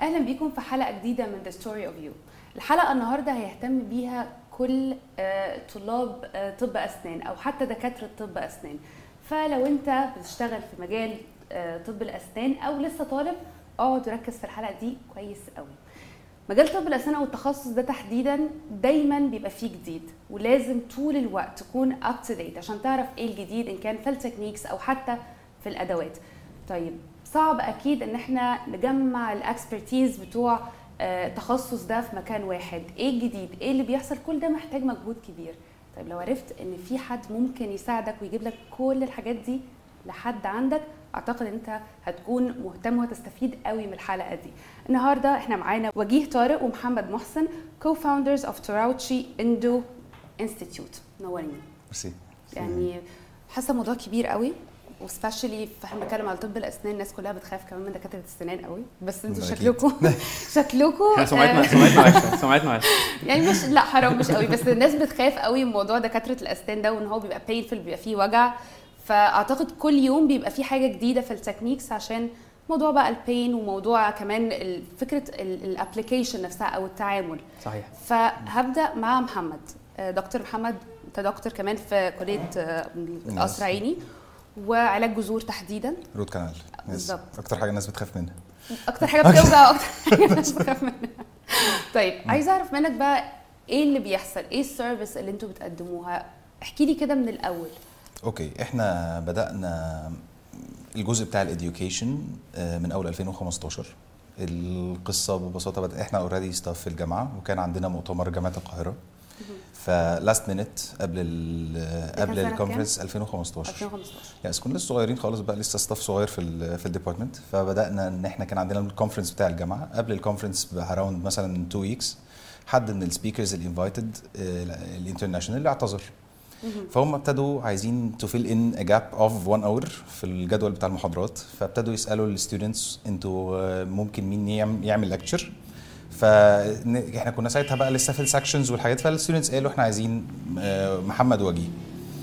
أهلا بيكم في حلقة جديدة من The Story of You. الحلقة النهارده هيهتم بيها كل آه، طلاب آه، طب أسنان أو حتى دكاترة طب أسنان. فلو أنت بتشتغل في مجال آه، طب الأسنان أو لسه طالب اقعد وركز في الحلقة دي كويس قوي. مجال طب الأسنان أو التخصص ده تحديدا دايما بيبقى فيه جديد ولازم طول الوقت تكون up to date عشان تعرف إيه الجديد إن كان في ال techniques أو حتى في الأدوات. طيب صعب أكيد إن إحنا نجمع ال expertise بتوع آه، التخصص ده في مكان واحد. إيه الجديد؟ إيه اللي بيحصل؟ كل ده محتاج مجهود كبير. طيب لو عرفت إن في حد ممكن يساعدك ويجيب لك كل الحاجات دي لحد عندك أعتقد أنت هتكون مهتم وهتستفيد قوي من الحلقة دي. النهارده إحنا معانا وجيه طارق ومحمد محسن co-founders of تراوتشي Endo Institute نورين ميرسي يعني حاسة موضوع كبير قوي. و specially فاحنا بنتكلم على طب الأسنان الناس كلها بتخاف كمان من دكاترة السنان قوي. بس أنتوا. شكلكم شكلكم سمعتنا سمعتنا وحشه سمعتنا وحشه يعني مش لا حرام مش قوي. بس الناس بتخاف قوي من موضوع دكاترة الأسنان ده وإن هو بيبقى painful بيبقى فيه وجع. فأعتقد كل يوم بيبقى فيه حاجة جديدة في ال techniques عشان موضوع بقى ال pain وموضوع كمان ال- فكرة ال application نفسها أو التعامل. صحيح. فهبدأ مع محمد. آه، دكتور محمد أنت دكتور كمان في كلية آه، قصر عيني. وعلاج جذور تحديدا. root canal. بالظبط. أكتر حاجة الناس بتخاف منها. أكتر حاجة بتوجع وأكتر حاجة الناس بتخاف منها. طيب عايزة أعرف منك بقى إيه اللي بيحصل؟ إيه ال service اللي أنتوا بتقدموها؟ احكي لي كده من الأول. okay إحنا بدأنا الجزء بتاع ال education من أول 2015 القصة ببساطة بدأ إحنا already staff في الجامعة وكان عندنا مؤتمر جامعة القاهرة. ف last minute قبل ال قبل ال conference 2015 2015 yes كنا لسه صغيرين خالص بقى لسه staff صغير في ال في ال department فبدأنا إن إحنا كان عندنا ال conference بتاع الجامعة. قبل الكونفرنس ب around مثلا 2 weeks حد من ال speakers ال invited ال international اللي اعتذر. فهم ابتدوا عايزين to fill in a gap of 1 hour في الجدول بتاع المحاضرات. فابتدوا يسألوا ال students أنتوا آه، ممكن مين يعم- يعمل lecture فاحنا كنا ساعتها بقى لسه في ال sections والحاجات فال students قالوا إحنا عايزين آه، محمد وجيه.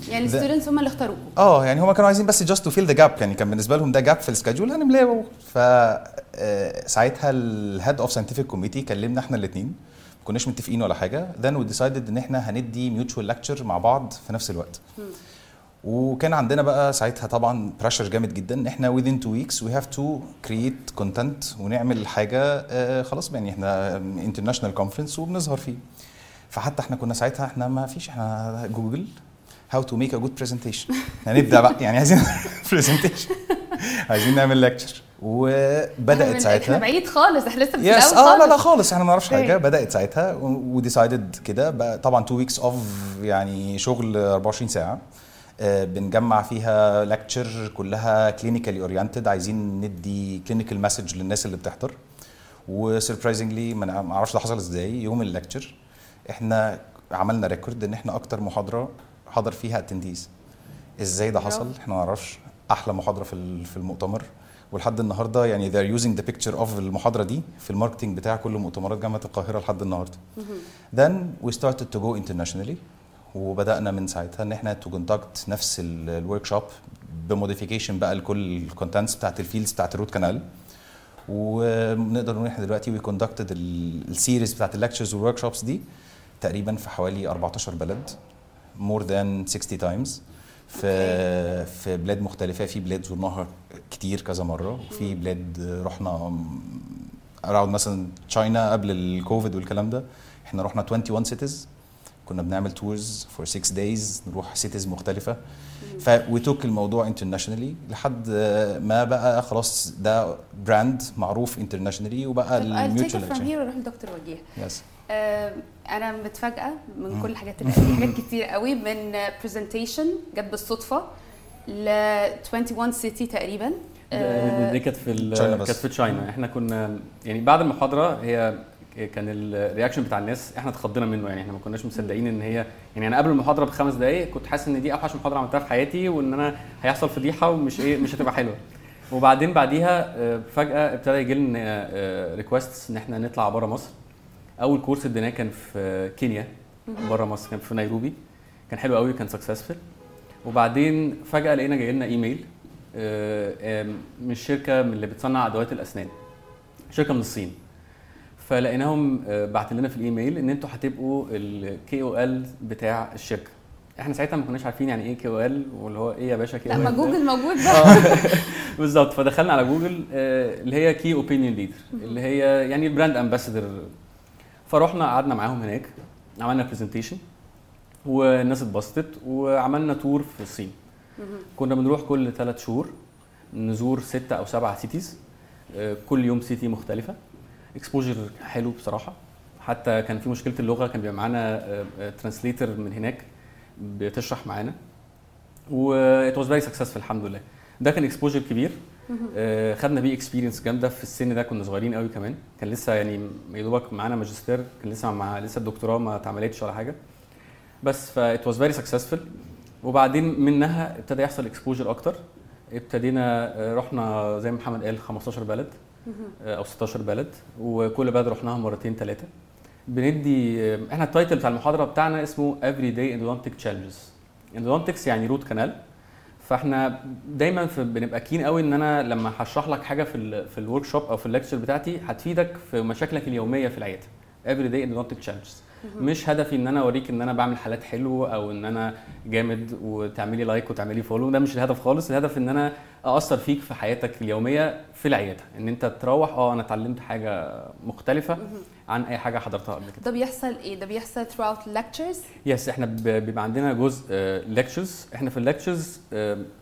يعني ال students هم اللي اختاروكم. آه يعني هما كانوا عايزين بس just to fill the gap يعني كان بالنسبة لهم ده gap في ال schedule هنملاه ف آه، ساعتها ال head of scientific committee كلمنا إحنا الاثنين ما كناش متفقين ولا حاجة. Then we decided إن إحنا هندي mutual lecture مع بعض في نفس الوقت. وكان عندنا بقى ساعتها طبعا pressure جامد جدا. ان إحنا within two weeks we have to create content ونعمل حاجة آه خلاص يعني إحنا international conference وبنظهر فيه. فحتى إحنا كنا ساعتها إحنا ما فيش إحنا جوجل how to make a good presentation هنبدا بقى يعني عايزين presentation عايزين نعمل lecture وبدأت إحنا ساعتها. بعيد خالص إحنا لسه في yes الأول آه لا لا خالص. خالص إحنا ما نعرفش okay. حاجة. بدأت ساعتها و decided كده. طبعا two weeks of يعني شغل 24 ساعة. بنجمع فيها lecture كلها clinically oriented عايزين ندي clinical message للناس اللي بتحضر. و surprisingly ما أعرفش ده حصل إزاي يوم ال lecture إحنا عملنا record إن إحنا أكتر محاضرة حضر فيها attendees إزاي ده حصل. إحنا ما نعرفش. أحلى محاضرة في في المؤتمر. ولحد النهارده يعني they're using the picture of المحاضرة دي في ال marketing بتاع كل مؤتمرات جامعة القاهرة لحد النهارده. then we started to go internationally. وبدأنا من ساعتها إن إحنا to conduct نفس ال workshop ب modification بقى لكل ال contents بتاعت ال fields بتاعت ال root canal ونقدر نقول إحنا دلوقتي we conducted ال series بتاعت ال lectures وال workshops دي تقريبا في حوالي 14 بلد more than 60 times. في في بلاد مختلفة في بلاد زرناها كتير كذا مرة وفي بلاد رحنا around مثلا China قبل الكوفيد والكلام ده. إحنا رحنا 21 cities كنا بنعمل tours for 6 days نروح cities مختلفة. ف we took الموضوع internationally لحد ما بقى خلاص ده brand معروف internationally وبقى ال mutual from here ونروح لدكتور وجيه. yes آه، أنا متفاجئة من كل الحاجات اللي في حاجات كتير قوي من presentation جت بالصدفة ل 21 city تقريبا. دي كانت في. كانت في China إحنا كنا يعني بعد المحاضرة هي كان ال reaction بتاع الناس إحنا اتخضينا منه يعني إحنا ما كناش مصدقين إن هي يعني أنا قبل المحاضره بخمس دقائق كنت حاسس إن دي أوحش محاضرة عملتها في حياتي وإن أنا هيحصل فضيحة ومش إيه مش هتبقى حلوة. وبعدين بعديها آه، فجأة ابتدى يجي لنا requests إن إحنا نطلع بره مصر. أول course اديناه كان في كينيا بره مصر كان في نيروبي. كان حلو قوي كان successful وبعدين فجأة لقينا جاي لنا ايميل آه، آه، من شركه من اللي بتصنع أدوات الأسنان. شركة من الصين. فلقيناهم آه، بعت لنا في الإيميل إن أنتوا هتبقوا ال KOL بتاع الشركة. إحنا ساعتها ما كناش عارفين يعني إيه KOL واللي هو إيه يا باشا KOL جوجل موجود بقى. آه، بالظبط. فدخلنا على جوجل آه، اللي هي key opinion leader اللي هي يعني ال brand ambassador فرحنا قعدنا معاهم هناك عملنا presentation والناس اتبسطت وعملنا tour في الصين. كنا بنروح كل ثلاث شهور نزور ستة أو سبعة cities كل يوم city مختلفة. exposure حلو بصراحة. حتى كان في مشكلة اللغة كان بيبقى معانا translator من هناك بتشرح معانا. و it was very successful الحمد لله. ده كان exposure كبير. آه، خدنا بيه experience جامدة. في السن ده كنا صغيرين قوي كمان. كان لسه يعني يا دوبك معانا ماجستير كان لسه مع لسه الدكتوراه ما اتعملتش ولا حاجة. بس ف it was very successful. وبعدين منها ابتدى يحصل exposure أكتر. ابتدينا آه، رحنا زي ما محمد قال 15 بلد. آه، أو 16 بلد وكل بلد رحناها مرتين ثلاثة بندي إحنا ال title بتاع المحاضرة بتاعنا اسمه Everyday Endodontic Challenges. Endodontics يعني root canal فإحنا دايما في بنبقى keen قوي إن أنا لما هشرح لك حاجة في ال في ال workshop أو في ال lecture بتاعتي هتفيدك في مشاكلك اليومية في العيادة. Everyday endodontic challenges. مش هدفي إن أنا أوريك إن أنا بعمل حالات حلو أو إن أنا جامد وتعملي like وتعملي follow ده مش الهدف خالص. الهدف إن أنا اثر فيك في حياتك اليومية في العيادة. إن أنت تروح آه أنا اتعلمت حاجة مختلفة عن أي حاجة حضرتها قبل كده. ده بيحصل إيه؟ ده بيحصل throughout lectures yes إحنا بيبقى عندنا جزء lectures إحنا في ال lectures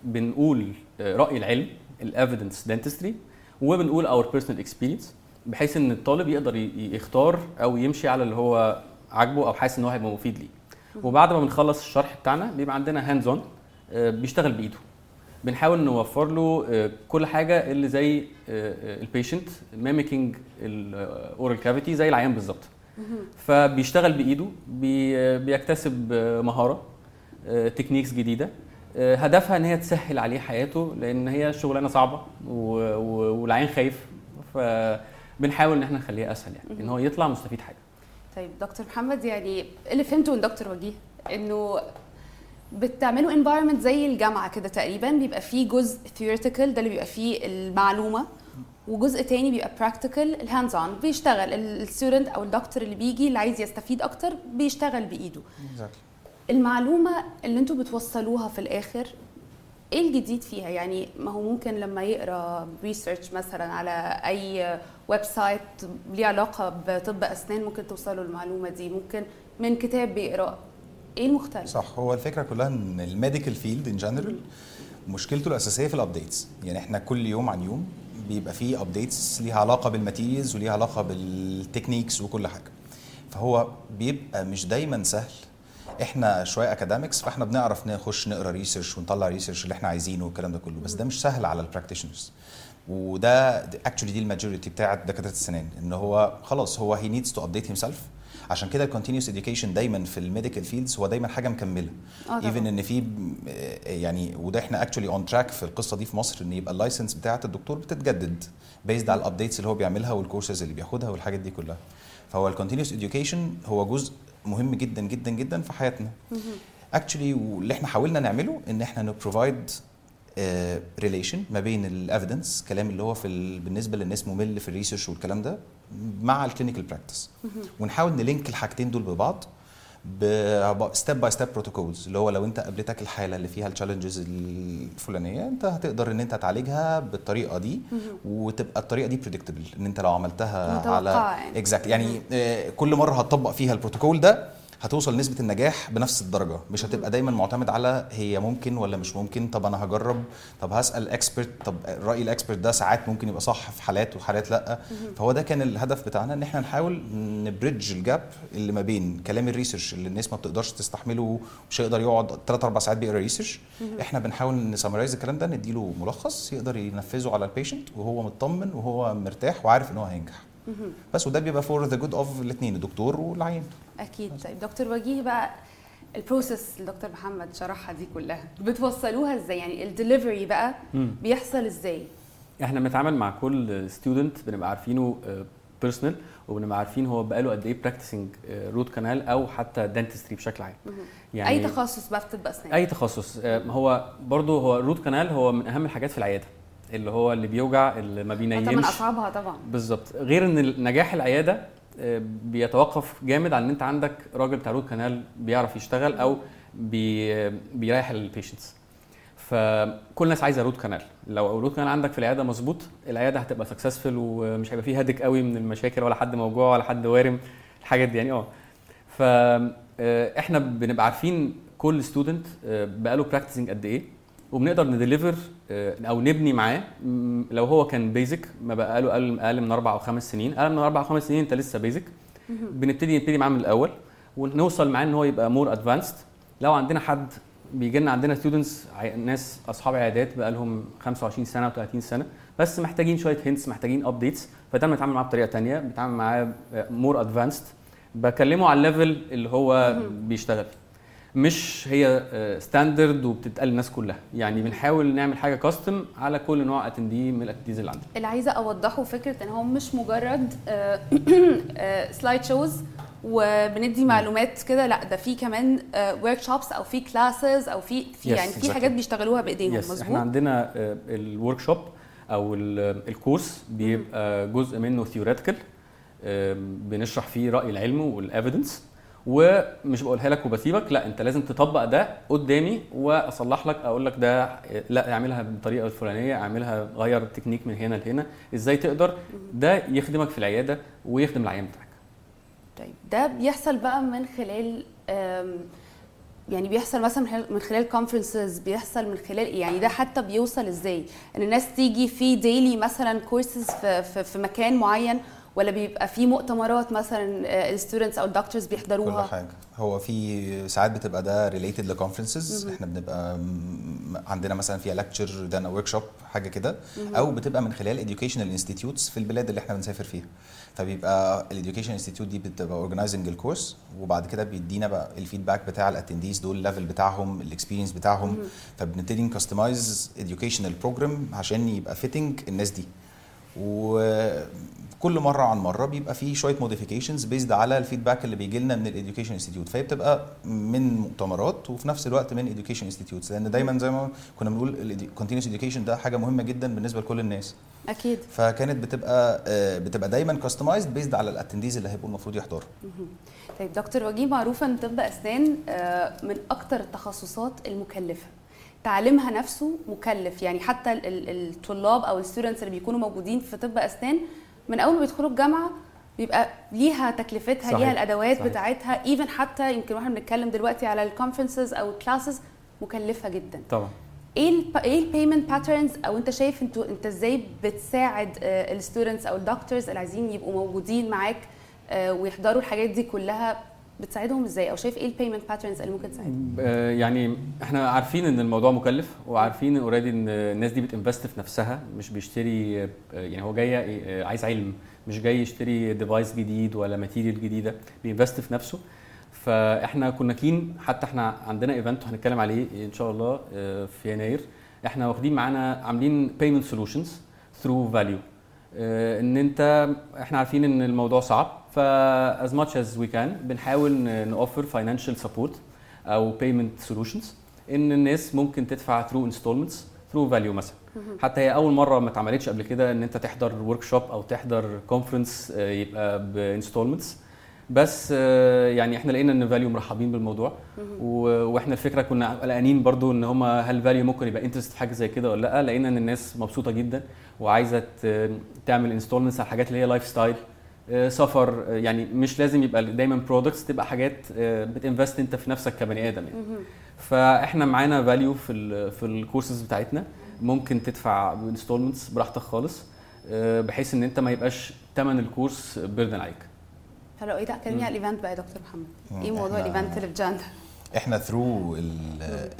بنقول آه، رأي العلم ال evidence dentistry وبنقول our personal experience بحيث إن الطالب يقدر يختار أو يمشي على اللي هو عاجبه أو حاسس إن هو هيبقى مفيد ليه. وبعد ما بنخلص الشرح بتاعنا بيبقى عندنا hands on بيشتغل بإيده. بنحاول نوفر له آه، كل حاجة اللي زي ال patient mimicking ال oral cavity زي العيان بالظبط. فبيشتغل بإيده بي بيكتسب آه، مهارة آه، techniques جديدة. آه، هدفها إن هي تسهل عليه حياته لأن هي شغلانة صعبة والعيان خايف. فبنحاول إن إحنا نخليها أسهل يعني إن هو يطلع مستفيد حاجة. طيب دكتور محمد يعني اللي فهمته من دكتور وجيه إنه بتعملوا environment زي الجامعة كده تقريبا بيبقى فيه جزء theoretical ده اللي بيبقى فيه المعلومة وجزء تاني بيبقى practical ال hands on بيشتغل ال student أو الدكتور اللي بيجي اللي عايز يستفيد أكتر بيشتغل بإيده. المعلومة اللي أنتوا بتوصلوها في الآخر إيه الجديد فيها؟ يعني ما هو ممكن لما يقرأ research مثلا على أي website ليه علاقة بطب أسنان ممكن توصلوا المعلومة دي. ممكن من كتاب بيقرأ. إيه المختلف؟ صح هو الفكرة كلها إن ال medical field in general مشكلته الأساسية في ال updates يعني إحنا كل يوم عن يوم بيبقى فيه updates ليها علاقة بال materials وليها علاقة بال techniques وكل حاجة. فهو بيبقى مش دايما سهل إحنا شوية academics فاحنا بنعرف نخش نقرأ research ونطلع research اللي إحنا عايزينه والكلام ده كله. بس ده مش سهل على ال practitioners وده actually دي ال majority بتاعت دكاترة السنان إن هو خلاص هو he needs to update himself عشان كده ال continuous education دايما في ال medical fields هو دايما حاجة مكملة. آه. even إن في آه، يعني وده إحنا actually on track في القصة دي في مصر إن يبقى ال license بتاعه الدكتور بتتجدد based على ال updates اللي هو بيعملها والكورسز اللي بياخدها والحاجات دي كلها. فهو ال continuous education هو جزء مهم جدا جدا جدا في حياتنا. actually واللي إحنا حاولنا نعمله إن إحنا ن provide relation ما بين ال evidence كلام اللي هو في ال... بالنسبة للناس ممل في ال research والكلام ده مع ال clinical practice ونحاول ن link الحاجتين دول ببعض. step by step protocols اللي هو لو انت قابلتك الحالة اللي فيها ال challenges الفلانية انت هتقدر ان انت تعالجها بالطريقة دي وتبقى الطريقة دي predictable ان انت لو عملتها على يعني. exact يعني آه، كل مرة هتطبق فيها البروتوكول ده هتوصل نسبة النجاح بنفس الدرجة. مش هتبقى دايما معتمد على هي ممكن ولا مش ممكن. طب أنا هجرب. طب هسأل expert طب رأي ال expert ده ساعات ممكن يبقى صح في حالات وحالات لأ. فهو ده كان الهدف بتاعنا إن إحنا نحاول ن bridge ال gap اللي ما بين كلام ال research اللي الناس ما بتقدرش تستحمله مش هيقدر يقعد 3 4 ساعات بيقرأ research إحنا بنحاول ن summarize الكلام ده نديله ملخص يقدر ينفذه على ال patient وهو مطمن وهو مرتاح وعارف إن هو هينجح. بس وده بيبقى for the good of الاثنين الدكتور والعيان. أكيد. طيب دكتور وجيه بقى ال process اللي دكتور محمد شرحها دي كلها بتوصلوها إزاي؟ يعني الدليفري بقى. بيحصل إزاي؟ إحنا بنتعامل مع كل student بنبقى عارفينه personal وبنبقى عارفين هو بقاله قد إيه practicing root canal أو حتى dentistry بشكل عام. يعني أي تخصص بقى في طب أسنان؟ أي تخصص. آه، هو برضو هو ال root canal هو من أهم الحاجات في العيادة. اللي هو اللي بيوجع اللي ما ما بينيمش. أصعبها طبعا. بالظبط. غير إن نجاح العيادة آه، بيتوقف جامد على إن أنت عندك راجل بتاع root canal بيعرف يشتغل أو بي بيريح ال patients فكل الناس عايزة root canal لو ال root canal عندك في العيادة مظبوط العيادة هتبقى successful ومش هيبقى فيه headache قوي من المشاكل ولا حد موجوع ولا حد وارم الحاجات دي يعني. آه. ف آه، بنبقى عارفين كل student بقاله practicing قد إيه. وبنقدر ن deliver أو نبني معاه. لو هو كان basic ما بقى له أقل أقل من أربع أو خمس سنين. أقل من أربع أو خمس سنين أنت لسه basic بنبتدي نبتدي معاه من الأول. ونوصل معاه إن هو يبقى more advanced لو عندنا حد بيجي لنا عندنا students ناس أصحاب عيادات بقى لهم 25 سنة و30 سنة. بس محتاجين شوية hints محتاجين updates فده بنتعامل معاه بطريقة ثانية بنتعامل معاه more advanced بكلمه على ال level اللي هو بيشتغل. مش هي standard وبتتقال للناس كلها. يعني بنحاول نعمل حاجة custom على كل نوع attendee من ال attendees اللي عندنا. اللي عايزة أوضحه فكرة إن هو مش مجرد slide shows وبندي معلومات كده لا ده في كمان workshops أو في classes أو في في Yes, يعني في exactly. حاجات بيشتغلوها بإيديهم إحنا مظبوط؟ عندنا ال workshop أو ال- ال course بيبقى جزء منه theoretical بنشرح فيه رأي العلم وال evidence ومش بقولها لك وبسيبك لا انت لازم تطبق ده قدامي واصلح لك أقول لك ده لا اعملها بالطريقة الفلانيه اعملها غير التكنيك من هنا لهنا. إزاي تقدر؟ ده يخدمك في العيادة ويخدم العيان بتاعك. طيب ده بيحصل بقى من خلال يعني بيحصل مثلا من خلال- من خلال conferences بيحصل من خلال إيه؟ يعني ده حتى بيوصل إزاي؟ إن الناس تيجي في daily مثلا كورسز في, في, في مكان معين ولا بيبقى في مؤتمرات مثلا ال students أو ال doctors كل بيحضروها حاجة. هو في ساعات بتبقى ده related ل conferences إحنا بنبقى عندنا مثلا فيها lecture ده workshop حاجة كده. أو بتبقى من خلال educational institutes في البلاد اللي إحنا بنسافر فيها. فبيبقى ال education institute دي بتبقى organizing ال course وبعد كده بيدينا بقى ال feedback بتاع ال attendees دول ال level بتاعهم ال experience بتاعهم. فبنبتدي ن customize educational program عشان يبقى fitting الناس دي. وكل مرة عن مرة بيبقى فيه شوية modifications based على ال feedback اللي بيجي لنا من ال education institute فهي بتبقى من مؤتمرات وفي نفس الوقت من education institutes لأن دايما زي ما كنا بنقول ال continuous education ده حاجة مهمة جدا بالنسبة لكل الناس. أكيد. فكانت بتبقى آه، بتبقى دايما customized based على ال attendees اللي هيبقوا المفروض يحضروا. طيب دكتور وجيه معروفه إن طب أسنان آه، من أكتر التخصصات المكلفة. تعليمها نفسه مكلف. يعني حتى ال- ال- الطلاب أو ال students اللي بيكونوا موجودين في طب أسنان من أول ما بيدخلوا الجامعة بيبقى ليها تكلفتها صحيح، ليها الأدوات صحيح. بتاعتها. even حتى يمكن وإحنا بنتكلم دلوقتي على ال conferences أو ال classes مكلفة جدا. طبعا. إيه إيه ال payment patterns أو أنت شايف أنتوا أنت إزاي بتساعد ال students أو ال doctors اللي عايزين يبقوا موجودين معاك آه، ويحضروا الحاجات دي كلها بتساعدهم إزاي؟ أو شايف إيه ال payment patterns اللي ممكن تساعدهم؟ آه، يعني إحنا عارفين إن الموضوع مكلف وعارفين already إن الناس دي بت invest في نفسها مش بيشتري آه، يعني هو جاي آه، عايز علم مش جاي يشتري device جديد ولا material جديدة بي invest في نفسه. فإحنا كنا keen حتى إحنا عندنا event وهنتكلم عليه إن شاء الله في يناير. إحنا واخدين معانا عاملين payment solutions through valU إن أنت إحنا عارفين إن الموضوع صعب ف as much as we can بنحاول نوفر financial support أو payment solutions إن الناس ممكن تدفع through installments through valU مثلا. حتى هي أول مرة ما اتعملتش قبل كده إن أنت تحضر workshop أو تحضر conference يبقى ب installments بس آه، يعني إحنا لقينا إن valU مرحبين بالموضوع. وإحنا الفكرة كنا قلقانين برضو إن هم هل valU ممكن يبقى interested في حاجة زي كده ولا لأ. لقينا إن الناس مبسوطة جدا وعايزة تعمل installments على الحاجات اللي هي lifestyle آه، سفر آه، يعني مش لازم يبقى دايما products تبقى حاجات بت invest أنت في نفسك كبني آدم يعني. فإحنا معانا valU في ال في الكورسز بتاعتنا. ممكن تدفع ب installments براحتك خالص بحيث إن أنت ما يبقاش ثمن ال course burden عليك. فلو إيه ده كلمني على ال event بقى يا دكتور محمد. إيه موضوع ال event اللي في Jan إحنا through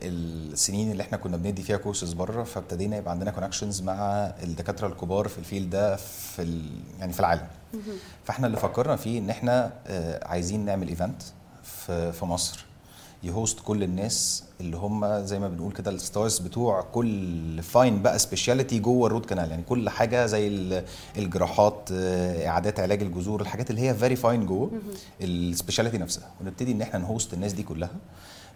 السنين اللي إحنا كنا بندي فيها كورسز بره فابتدينا يبقى عندنا connections مع الدكاترة الكبار في ال field ده في يعني في العالم. فإحنا اللي فكرنا فيه إن إحنا آه، عايزين نعمل event في مصر. ي host كل الناس اللي هم زي ما بنقول كده ال stars بتوع كل fine بقى speciality جوه ال root canal يعني كل حاجة زي ال- الجراحات آه، إعادات علاج الجذور الحاجات اللي هي very fine جوه ال speciality نفسها. ونبتدي إن إحنا ن host الناس دي كلها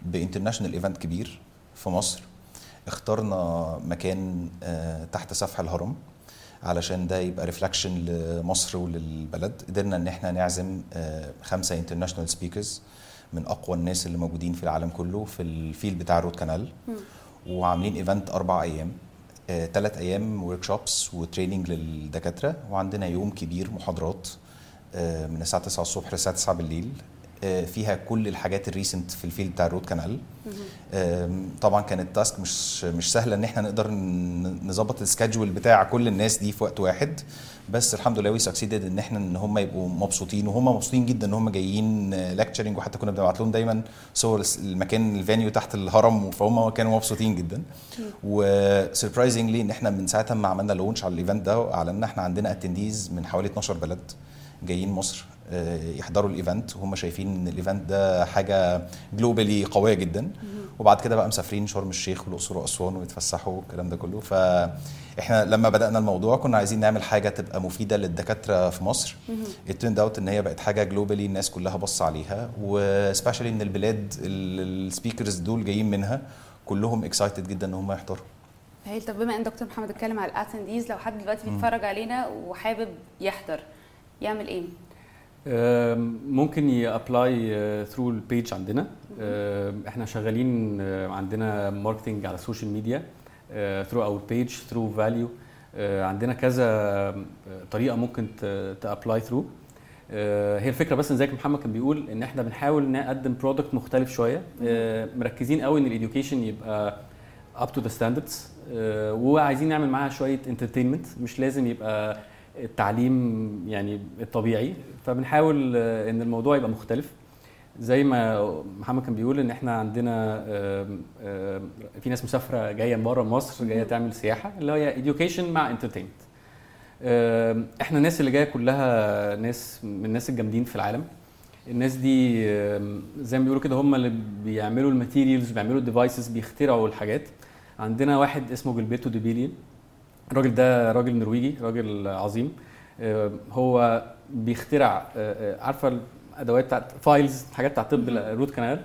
ب international event كبير في مصر. اخترنا مكان آه، تحت سفح الهرم علشان ده يبقى reflection لمصر وللبلد. قدرنا إن إحنا نعزم آه، خمسة international speakers من أقوى الناس اللي موجودين في العالم كله في ال field بتاع ال root canal. وعاملين event أربع أيام. ثلاث أيام workshops و training للدكاترة. وعندنا يوم كبير محاضرات آه، من الساعة 9 الصبح للساعة 9 بالليل. آه، فيها كل الحاجات ال recent في ال field بتاع ال root canal. طبعا كانت task مش مش سهله إن إحنا نقدر نظبط ال schedule بتاع كل الناس دي في وقت واحد. بس الحمد لله we succeeded إن إحنا إن هم يبقوا مبسوطين وهم مبسوطين جدا إن هم جايين lecturing وحتى كنا بنبعت لهم دايما صور المكان ال venue تحت الهرم فهم كانوا مبسوطين جدا. و surprisingly إن إحنا من ساعه ما عملنا launch على ال event ده واعلنا إحنا عندنا attendees من حوالي 12 بلد جايين مصر. آه، يحضروا ال event. وهم شايفين إن ال event ده حاجة globally قوية جدا. وبعد كده بقى مسافرين شرم الشيخ والأقصر وأسوان ويتفسحوا والكلام ده كله. فإحنا لما بدأنا الموضوع كنا عايزين نعمل حاجة تبقى مفيدة للدكاترة في مصر. It turned out إن هي بقت حاجة globally الناس كلها بص عليها. و specially إن البلاد ال speakers دول جايين منها. كلهم excited جدا إن هم يحضروا. هايل. طب بما إن دكتور محمد اتكلم على ال attendees لو حد دلوقتي بيتفرج علينا وحابب يحضر يعمل إيه؟ ممكن ي apply through ال page عندنا. إحنا شغالين آه، عندنا marketing على ال social media through our page through value عندنا كذا آه، طريقة ممكن ت apply through هي الفكرة بس زي محمد كان بيقول إن إحنا بنحاول نقدم product مختلف شوية. آه، مركزين قوي إن ال education يبقى up to the standards وعايزين نعمل معاها شوية انترتينمنت مش لازم يبقى التعليم يعني الطبيعي فبنحاول آه، إن الموضوع يبقى مختلف. زي ما محمد كان بيقول إن إحنا عندنا في ناس مسافرة جاية من بره مصر جاية تعمل سياحة اللي هي education مع آم، إحنا الناس اللي جاية كلها ناس من الناس الجامدين في العالم. الناس دي زي ما بيقولوا كده هم اللي بيعملوا ال materials بيعملوا ال devices بيخترعوا الحاجات. عندنا واحد اسمه جيلبرتو ديبيليان الراجل ده راجل نرويجي راجل عظيم. آه، هو بيخترع آه، آه، عارفة الأدوات بتاعت files حاجات بتاعت طب ال root canal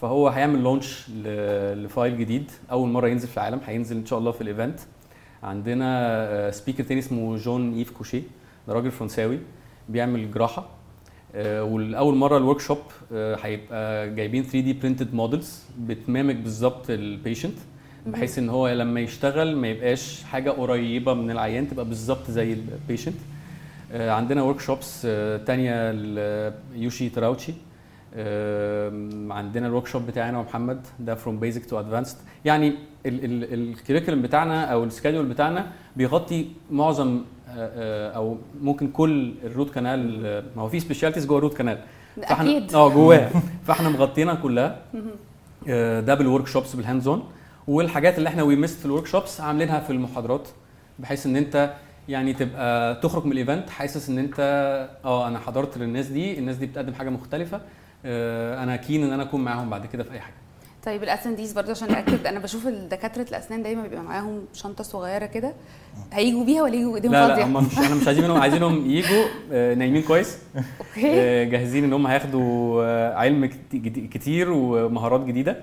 فهو هيعمل launch ل file جديد. أول مرة ينزل في العالم هينزل إن شاء الله في ال event عندنا speaker تاني اسمه جون إيف كوشي ده راجل فرنساوي بيعمل جراحة. والأول مرة الورك شوب هيبقى جايبين 3 دي برينتد مودلز بتمامك بالظبط البيشنت بحيث إن هو لما يشتغل ما يبقاش حاجة قريبة من العيان تبقى بالظبط زي البيشنت آه، عندنا ورك شوبس تانية ليوشي تراوتشي. عندنا الورك شوب بتاعنا ومحمد ده فروم بيزك تو ادفانسد يعني الكريكولم بتاعنا أو السكادول بتاعنا بيغطي معظم آه، آه، أو ممكن كل ال root canal آه، ما هو في specialities جوه ال root canal فإحنا أكيد. آه جواها فإحنا مغطينا كلها. آه، ده بال workshops بال hands-on والحاجات اللي إحنا we missed في ال workshops عاملينها في المحاضرات بحيث إن أنت يعني تبقى تخرج من ال event حاسس إن أنت آه أنا حضرت للناس دي الناس دي بتقدم حاجة مختلفة آه، أنا keen إن أنا أكون معاهم بعد كده في أي حاجة. طيب ال attendees برضه عشان ناكد أنا بشوف دكاترة الأسنان دايما بيبقى معاهم شنطة صغيرة كده هيجوا بيها ولا يجوا ايديهم لا لا فاضية؟ هم مش إحنا مش عايزين منهم عايزينهم يجوا آه، نايمين كويس. أوكي. آه، جاهزين إن هم هياخدوا آه، علم كتير ومهارات جديدة.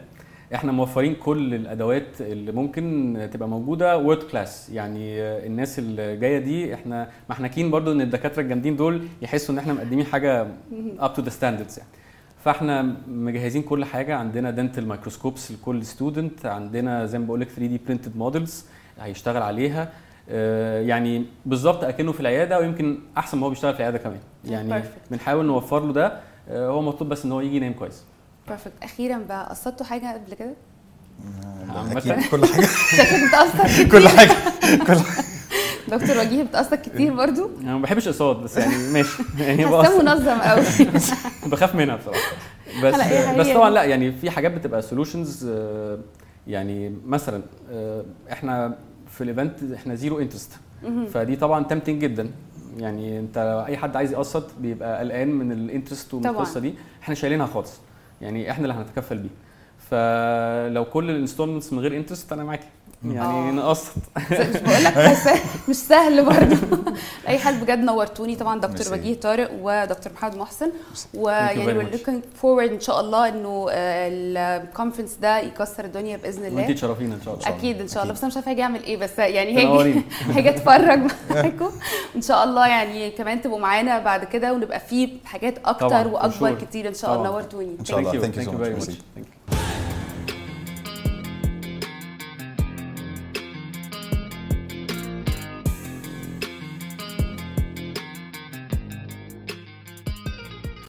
إحنا موفرين كل الأدوات اللي ممكن تبقى موجودة world class يعني الناس اللي جاية دي إحنا ما إحنا keen برضو إن الدكاترة الجامدين دول يحسوا إن إحنا مقدمين حاجة up to the standards يعني. فاحنا مجهزين كل حاجة. عندنا dental microscopes لكل student عندنا زي ما بقول لك 3D printed models هيشتغل عليها. آه، يعني بالظبط أكنه في العيادة ويمكن أحسن ما هو بيشتغل في العيادة كمان. يعني. بنحاول نوفر له ده. آه، هو مطلوب بس إن هو يجي ينام كويس. بيرفكت أخيرا بقى قصدتوا حاجة قبل كده؟ عامة. أكيد. كل حاجة. شكلك كتير. كل حاجة. دكتور وجيه بتأثر كتير برضو؟ أنا ما بحبش اقساط بس يعني ماشي. يعني حاسه بقص- منظم قوي بخاف منها بصراحة. بس بس؟ طبعا لا يعني في حاجات بتبقى سولوشنز يعني مثلا آه، إحنا في ال event إحنا zero interest فدي طبعا tempting جدا. يعني أنت أي حد عايز يقسط بيبقى قلقان من ال interest ومن طبعاً. القصة دي. إحنا شايلينها خالص. يعني إحنا اللي هنتكفل بيه. فلو كل ال installments من غير interest أنا معاكي. يعني آه. نقسط مش بقول لك مش سهل برضه أي حال بجد نورتوني طبعا دكتور. وجيه طارق ودكتور محمد محسن ويعني much. looking forward إن شاء الله إنه ال conference ده يكسر الدنيا بإذن وانت الله تشرفينا إن شاء الله أكيد إن شاء الله. بس أنا مش عارفة هاجي أعمل إيه بس يعني هاجي. هاجي أتفرج معاكم إن شاء الله يعني كمان تبقوا معانا بعد كده ونبقى في حاجات أكتر وأكبر. كتير إن شاء الله. نورتوني إن شاء الله. Thank you. Thank you